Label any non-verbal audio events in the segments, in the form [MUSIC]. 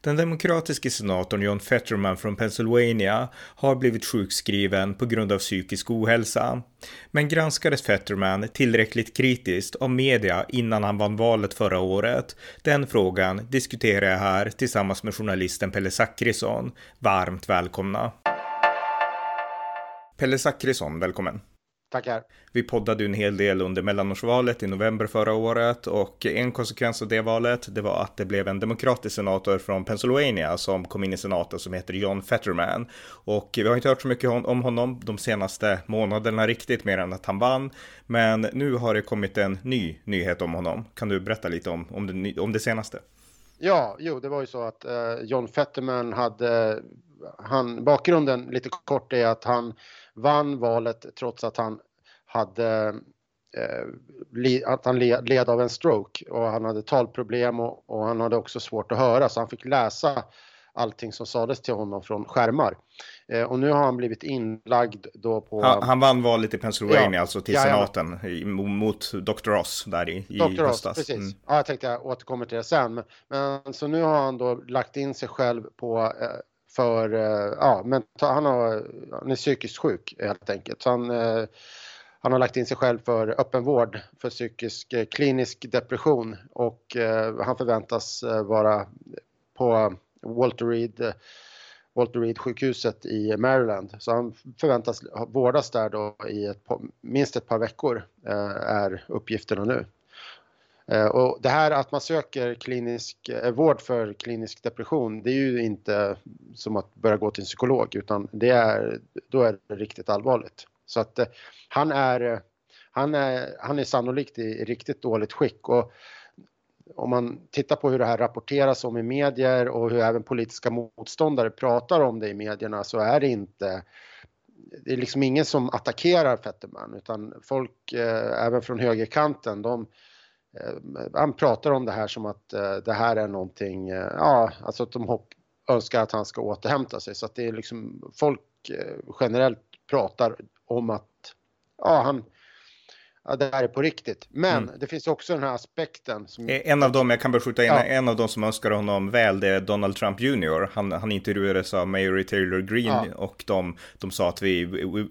Den demokratiske senatorn John Fetterman från Pennsylvania har blivit sjukskriven på grund av psykisk ohälsa. Men granskades Fetterman tillräckligt kritiskt av media innan han vann valet förra året? Den frågan diskuterar jag här tillsammans med journalisten Pelle Zackrisson. Varmt välkomna! Pelle Zackrisson, välkommen! Tackar. Vi poddade en hel del under mellanårsvalet i november förra året och en konsekvens av det valet, det var att det blev en demokratisk senator från Pennsylvania som kom in i senaten som heter John Fetterman. Och vi har inte hört så mycket om honom de senaste månaderna riktigt, mer än att han vann. Men nu har det kommit en ny nyhet om honom. Kan du berätta lite om, om, det, om det senaste? Ja, jo, det var ju så att uh, John Fetterman hade, han, bakgrunden lite kort är att han vann valet trots att han hade eh, att han led av en stroke och han hade talproblem och, och, han hade också svårt att höra så han fick läsa allting som sades till honom från skärmar. Eh, och nu har han blivit inlagd då på... Han, han vann valet i Pennsylvania, ja, alltså till ja, senaten, ja. mot Dr. Ross där i, i Dr. Ross, precis. Mm. Ja, jag tänkte jag återkommer till det sen. Men, men, så nu har han då lagt in sig själv på eh, för, eh, ja, men han, har, han är psykiskt sjuk helt enkelt. Så han, eh, han har lagt in sig själv för öppenvård för psykisk eh, klinisk depression och han förväntas vara på Walter Reed Walter Reed sjukhuset i Maryland. Så han förväntas vårdas där då i ett, minst ett par veckor är uppgifterna nu. Eh, och det här att man söker klinisk eh, vård för klinisk depression, det är ju inte som att börja gå till en psykolog utan det är, då är det riktigt allvarligt. Så att eh, han är, han är, han är sannolikt i riktigt dåligt skick och om man tittar på hur det här rapporteras om i medier och hur även politiska motståndare pratar om det i medierna så är det inte det är liksom ingen som attackerar Fetterman utan folk, även från högerkanten, de, Eh, han pratar om det här som att eh, det här är någonting, eh, ja, alltså att de hopp, önskar att han ska återhämta sig. Så att det är liksom folk generellt pratar om att, ja, han, ja, det här är på riktigt. Men mm. det finns också den här aspekten. Som... En av dem, jag kan bara skjuta in, ja. en av dem som önskar honom väl, det är Donald Trump Jr. Han, han intervjuades av Mary Taylor Greene ja. och de, de sa att vi,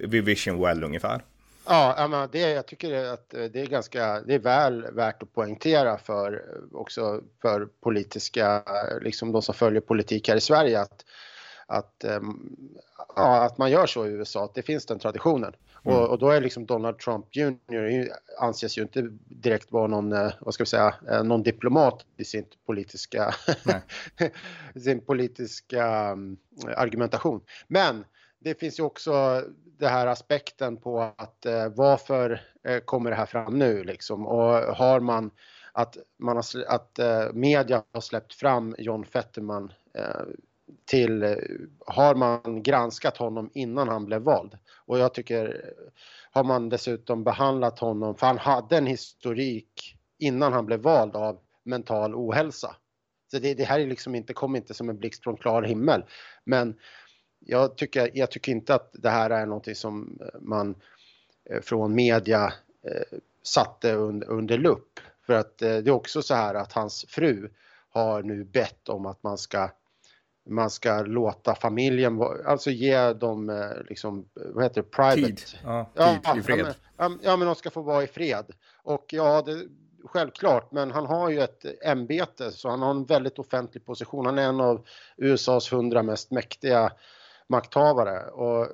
we wish him well ungefär. Ja, men det, jag tycker att det är ganska, det är väl värt att poängtera för också för politiska, liksom de som följer politik här i Sverige att, att, ja, att man gör så i USA, att det finns den traditionen. Mm. Och, och, då är liksom Donald Trump Jr. anses ju inte direkt vara någon, eh, vad ska vi säga, eh, någon diplomat i sin politiska, [LAUGHS] sin politiska mm, argumentation. Men det finns ju också den här aspekten på att eh, varför eh, kommer det här fram nu liksom och har man att, man har, att eh, media har släppt fram John Fetterman eh, till, eh, har man granskat honom innan han blev vald? Och jag tycker, har man dessutom behandlat honom, för han hade en historik innan han blev vald av mental ohälsa. Så det, det här är liksom inte, kom inte som en blixt från klar himmel. Men jag tycker, jag tycker inte att det här är någonting som man eh, från media eh, satte under, under lupp. För att eh, det är också så här att hans fru har nu bett om att man ska man ska låta familjen, alltså ge dem liksom, vad heter det, private... Tid, ja, tid ja, i fred. Ja men, ja, men de ska få vara i fred. Och ja, det, självklart, men han har ju ett ämbete så han har en väldigt offentlig position. Han är en av USAs hundra mest mäktiga makthavare. Och,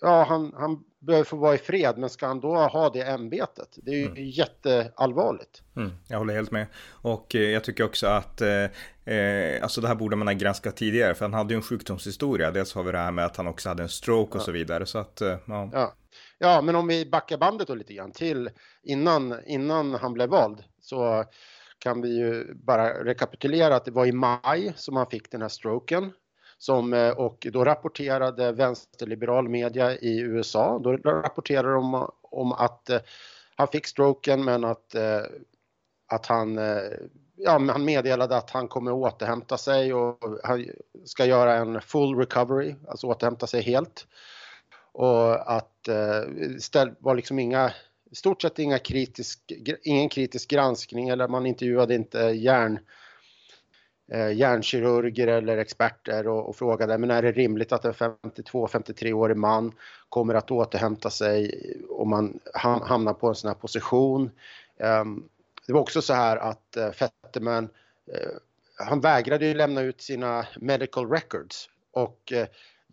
ja, han, han behöver få vara i fred, men ska han då ha det ämbetet? Det är ju mm. jätteallvarligt. Mm, jag håller helt med. Och eh, jag tycker också att eh, eh, alltså det här borde man ha granskat tidigare, för han hade ju en sjukdomshistoria. Dels har vi det här med att han också hade en stroke och ja. så vidare. Så att, eh, ja. ja. Ja, men om vi backar bandet då lite grann till innan, innan han blev vald så kan vi ju bara rekapitulera att det var i maj som han fick den här stroken som, eh, och då rapporterade vänsterliberal media i USA, då rapporterade de om att eh, han fick stroken men att, eh, att han ja, han meddelade att han kommer återhämta sig och han ska göra en full recovery, alltså återhämta sig helt. Och att eh, var liksom inga, i stort sett inga kritisk, ingen kritisk granskning eller man intervjuade inte hjärn, Eh, hjärnkirurger eller experter och, och frågade men är det rimligt att en 52-53-årig man kommer att återhämta sig om man hamnar på en sån här position. Ehm, det var också så här att eh, Fetterman, eh, han vägrade ju lämna ut sina medical records och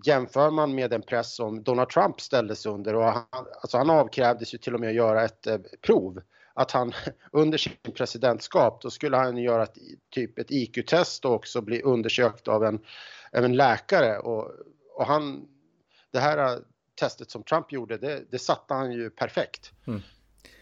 jämför man med den press som Donald Trump ställdes under och han, alltså han avkrävdes ju till och med att göra ett eh, prov. Att han [LAUGHS] under sin presidentskap, då skulle han göra ett, typ ett IQ-test och också bli undersökt av en, av en läkare och, och han, det här testet som Trump gjorde, det, det satte han ju perfekt. Mm.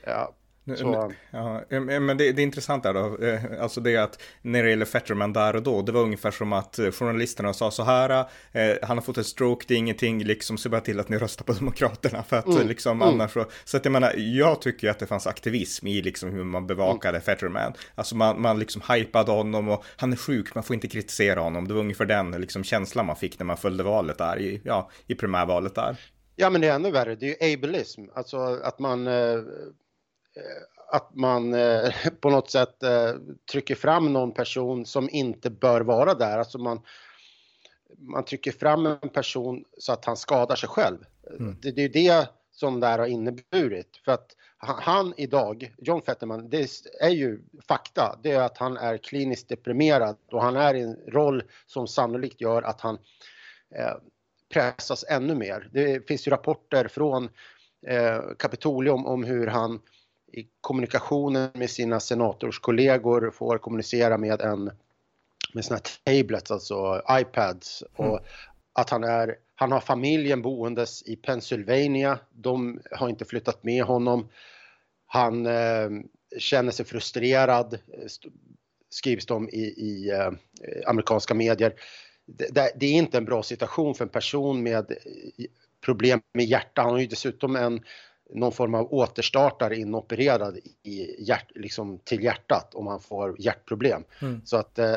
Ja, så. Ja, men det, det är intressant där då, eh, alltså det att när det gäller Fetterman där och då, det var ungefär som att eh, journalisterna sa så här, eh, han har fått ett stroke, det är ingenting, liksom se bara till att ni röstar på Demokraterna för att mm. liksom mm. annars så, så att jag menar, jag tycker att det fanns aktivism i liksom hur man bevakade mm. Fetterman, alltså man, man liksom hypade honom och han är sjuk, man får inte kritisera honom, det var ungefär den liksom känslan man fick när man följde valet där, i, ja, i primärvalet där. Ja, men det är ännu värre. Det är ju ableism, alltså att man Eh, att man eh, [LAUGHS] på något sätt eh, trycker fram någon person som inte bör vara där. Alltså man, man trycker fram en person så att han skadar sig själv. Mm. Det, det är det som det här har inneburit. För att han idag, John Fetterman, det är ju fakta. Det är att han är kliniskt deprimerad och han är i en roll som sannolikt gör att han eh, pressas ännu mer. Det finns ju rapporter från eh, Kapitolium om hur han i kommunikationen med sina senatorskollegor får kommunicera med en med sina tablets, alltså iPads och mm. att han är han har familjen boendes i Pennsylvania. De har inte flyttat med honom. Han eh, känner sig frustrerad, skrivs de i, i eh, amerikanska medier. Det, det, är inte en bra situation för en person med problem med hjärta. Han har ju dessutom en någon form av återstartare inopererad i hjärt, liksom till hjärtat om man får hjärtproblem. Mm. Så att eh,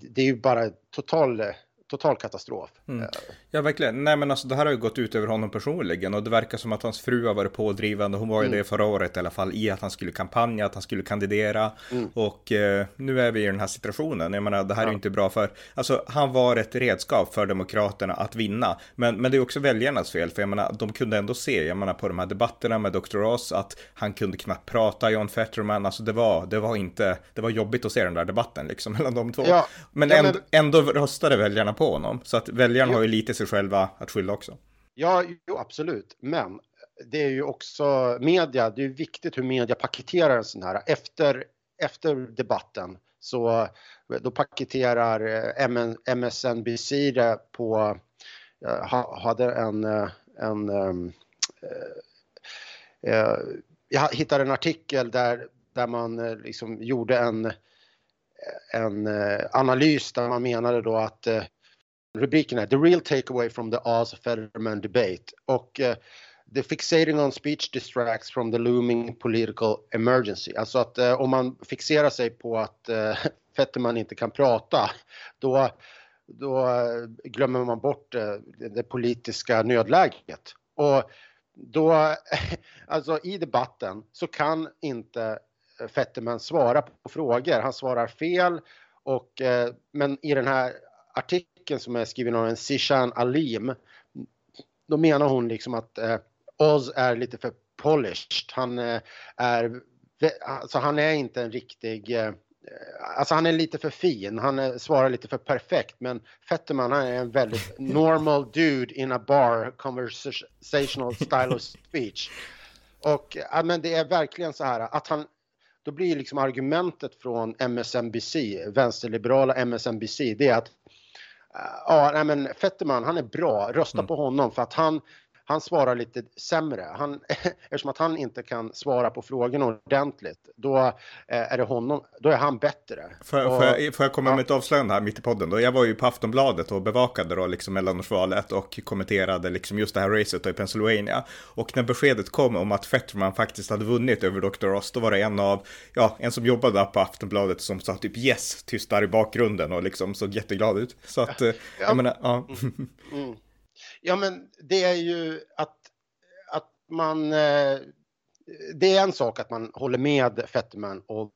det är ju bara total total katastrof. Mm. Ja, verkligen. Nej, men alltså det här har ju gått ut över honom personligen och det verkar som att hans fru har varit pådrivande. Hon var ju mm. det förra året i alla fall i att han skulle kampanja, att han skulle kandidera mm. och eh, nu är vi i den här situationen. Jag menar, det här ja. är ju inte bra för, alltså han var ett redskap för Demokraterna att vinna, men, men det är också väljarnas fel, för jag menar, de kunde ändå se, jag menar på de här debatterna med Dr. Ross, att han kunde knappt prata, John Fetterman, alltså det var, det var inte, det var jobbigt att se den där debatten liksom [LAUGHS] mellan de två. Ja. Men, ja, men... Ändå, röstade väljarna på honom. Så att väljarna har ju lite sig själva att skylla också. Ja, jo, absolut. Men det är ju också media, det är viktigt hur media paketerar en sån här. Efter, efter debatten så då paketerar eh, MSNBC det på, hade en, eh, en eh, jag hittade en artikel där, där man liksom gjorde en, en analys där man menade då att rubriken här, The real takeaway from the Oz Fetterman debate och uh, The fixating on speech distracts from the looming political emergency. Alltså att uh, om man fixerar sig på att uh, [LAUGHS] Fetterman inte kan prata då, då glömmer man bort det politiska nödläget. Och då, [LAUGHS] alltså i debatten så kan inte Fetterman svara på frågor. Han svarar fel och men i den här artikeln som är skriven av en Sishan Alim, då menar hon liksom att eh, Oz är lite för polished. Han eh, är, alltså han är inte en riktig, eh, alltså han är lite för fin, han är, svarar lite för perfekt, men Fetterman han är en väldigt [LAUGHS] normal dude in a bar conversational style of speech. Och ja, men det är verkligen så här att han, då blir liksom argumentet från MSNBC, vänsterliberala MSNBC, det är att ja, nej men Fetterman, han är bra. Rösta mm. på honom för att han, han svarar lite sämre. Han, [LAUGHS] eftersom att han inte kan svara på frågorna ordentligt, då eh, är det honom, då är han bättre. Får, och, får, jag, får jag komma ja. med ett avslöjande här mitt i podden? Då? Jag var ju på Aftonbladet och bevakade då liksom mellanårsvalet och kommenterade liksom just det här racet i Pennsylvania. Och när beskedet kom om att Fetterman faktiskt hade vunnit över Dr. Ross, då var det en av, ja, en som jobbade på Aftonbladet som sa typ yes, tyst där i bakgrunden och liksom såg jätteglad ut. Så att, ja. jag menar, ja. Mm. Mm. Ja, men det är ju att, att man... Eh, det är en sak att man håller med Fetterman om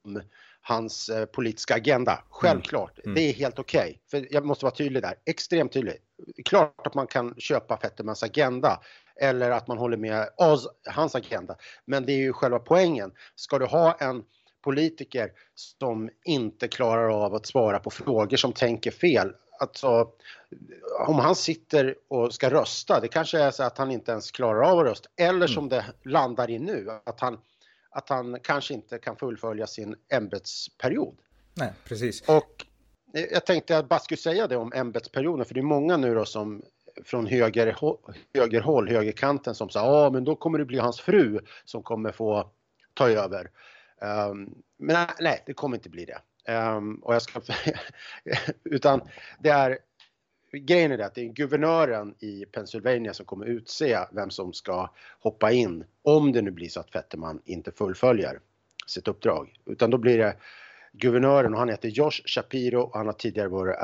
hans eh, politiska agenda. Självklart, mm. Mm. det är helt okej. Okay. För jag måste vara tydlig där, extremt tydlig. Klart att man kan köpa Fettermans agenda eller att man håller med oss, hans agenda. Men det är ju själva poängen. Ska du ha en politiker som inte klarar av att svara på frågor, som tänker fel, alltså, om han sitter och ska rösta, det kanske är så att han inte ens klarar av att rösta. Eller som mm. det landar i nu, att han, att han kanske inte kan fullfölja sin ämbetsperiod. Nej, precis. Och jag tänkte att jag bara skulle säga det om ämbetsperioden, för det är många nu då som från höger, högerhåll, högerkanten som sa ja men då kommer det bli hans fru som kommer få ta över. Um, men nej, det kommer inte bli det. Um, och jag ska, [LAUGHS] utan det är, grejen är det att det är guvernören i Pennsylvania som kommer utse vem som ska hoppa in om det nu blir så att Fetterman inte fullföljer sitt uppdrag. Utan då blir det guvernören och han heter Josh Shapiro och han har tidigare varit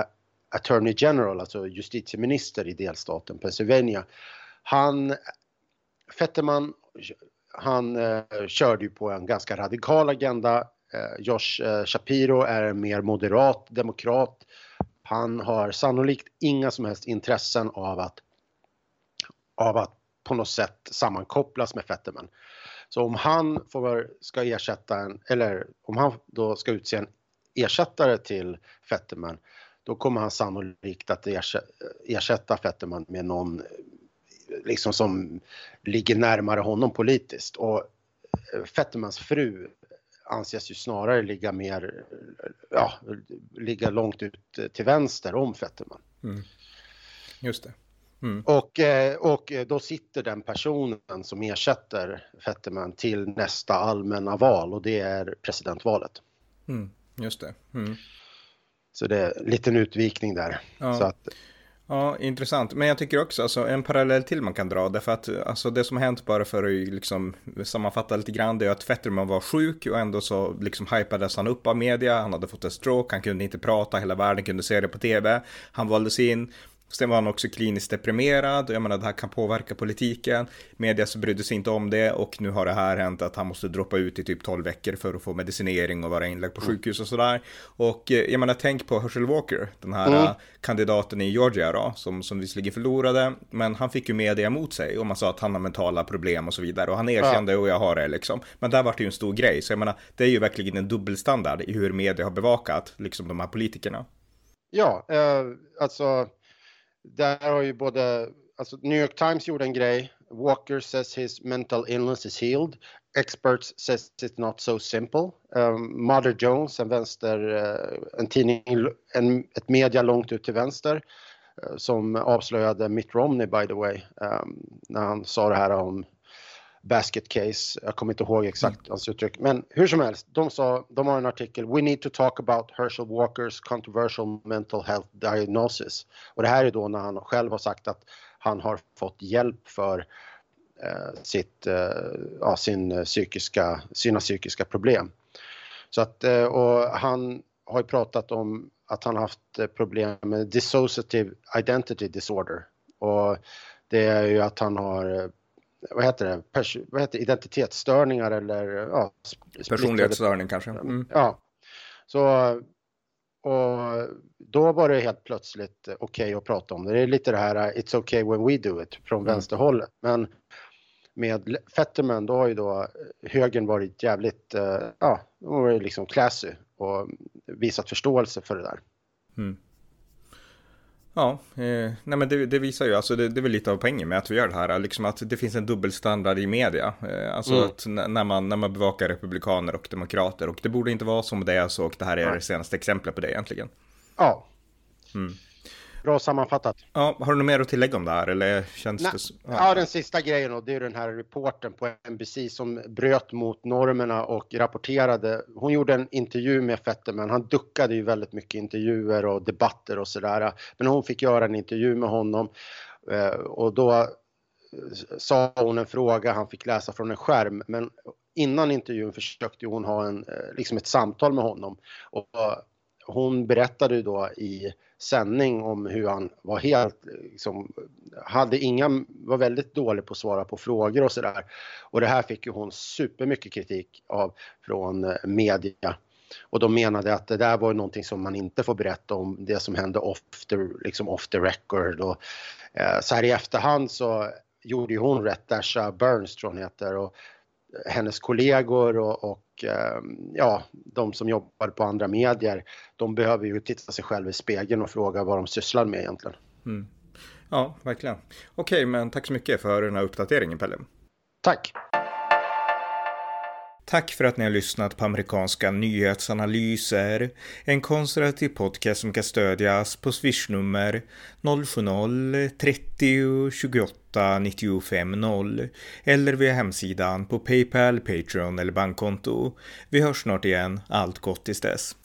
Attorney General, alltså justitieminister i delstaten Pennsylvania. Han, Fetterman, han eh, körde ju på en ganska radikal agenda Eh, Josh eh, Shapiro är en mer moderat demokrat. Han har sannolikt inga som helst intressen av att, av att på något sätt sammankopplas med Fetterman. Så om han får, ska ersätta en, eller om han då ska utse en ersättare till Fetterman, då kommer han sannolikt att ersätta Fetterman med någon liksom som ligger närmare honom politiskt. Och eh, Fettermans fru anses ju snarare ligga mer, ja, ligga långt ut till vänster om Fetterman. Mm. Just det. Mm. Och, eh, och då sitter den personen som ersätter Fetterman till nästa allmänna val och det är presidentvalet. Mm. Just det. Mm. Så det är en liten utvikning där. Ja. Så att, Ja, intressant. Men jag tycker också, alltså, en parallell till man kan dra, därför att alltså, det som har hänt bara för att liksom, sammanfatta lite grann, det är att Fetterman var sjuk och ändå så liksom hypades han upp av media, han hade fått en stroke, han kunde inte prata, hela världen kunde se det på tv, han valdes in, Sen var han också kliniskt deprimerad, jag menar det här kan påverka politiken. Media så brydde sig inte om det och nu har det här hänt att han måste droppa ut i typ 12 veckor för att få medicinering och vara inlagd på mm. sjukhus och sådär. Och eh, jag menar tänk på Herschel Walker, den här mm. kandidaten i Georgia då, som, som visserligen förlorade, men han fick ju media emot sig och man sa att han har mentala problem och så vidare och han erkände och jag har det liksom. Men där var det ju en stor grej, så jag menar det är ju verkligen en dubbelstandard i hur media har bevakat liksom de här politikerna. Ja, eh, alltså där har ju både, alltså New York Times gjorde en grej. Walker says his mental illness is healed. Experts says it's not so simple. Um, Mother Jones, en vänster, uh, en tidning, en, ett media långt ut till vänster uh, som avslöjade Mitt Romney by the way, um, när han sa det här om basket case. Jag kommer inte ihåg exakt mm. hans uttryck. Men hur som helst, de, sa, de har en artikel We need to talk about Herschel Walkers controversial mental health diagnosis. Och det här är då när han själv har sagt att han har fått hjälp för eh, sitt, eh, ja, sin psykiska, sina psykiska problem. Så att, eh, och han har ju pratat om att han haft eh, problem med dissociative identity disorder. Och det är ju att han har eh, vad heter det, Pers vad heter identitetsstörningar eller ja, personlighetsstörning kanske. Mm. Ja, så och då var det helt plötsligt okej okay att prata om det. Det är lite det här it's okay when we do it från mm. vänsterhållet. Men med Fetterman då har ju då högern varit jävligt, ja, de har varit liksom classy och visat förståelse för det där. Mm. Ja, eh, nej men det, det, visar ju, alltså det, det är väl lite av poängen med att vi gör det här, liksom att det finns en dubbelstandard i media. Eh, alltså mm. att när man, när man bevakar republikaner och demokrater och det borde inte vara som det är så och det här är det senaste exemplet på det egentligen. Ja. Mm. Bra sammanfattat. Ja, har du något mer att tillägga om det här eller känns Nej. det så? Ja. ja. den sista grejen och det är den här reporten på NBC som bröt mot normerna och rapporterade. Hon gjorde en intervju med Fetterman. Han duckade ju väldigt mycket intervjuer och debatter och sådär. Men hon fick göra en intervju med honom eh, och då sa hon en fråga han fick läsa från en skärm. Men innan intervjun försökte hon ha en, eh, liksom ett samtal med honom. Och hon berättade då i sändning om hur han var helt, liksom, hade inga, var väldigt dålig på att svara på frågor och sådär. Och det här fick ju hon supermycket kritik av från eh, media. Och de menade att det där var någonting som man inte får berätta om, det som hände off the, liksom off the record. Och, eh, så här i efterhand så gjorde ju hon rätt, Dasha Burns tror hon heter. Och hennes kollegor och, och ehm, ja, de som jobbar på andra medier, de behöver ju titta sig själva i spegeln och fråga vad de sysslar med egentligen. Mm. Ja, verkligen. Okej, men tack så mycket för den här uppdateringen, Pelle. Tack. Tack för att ni har lyssnat på amerikanska nyhetsanalyser, en konservativ podcast som kan stödjas på swishnummer 070-30 28 95 0 eller via hemsidan på Paypal, Patreon eller bankkonto. Vi hörs snart igen, allt gott tills dess.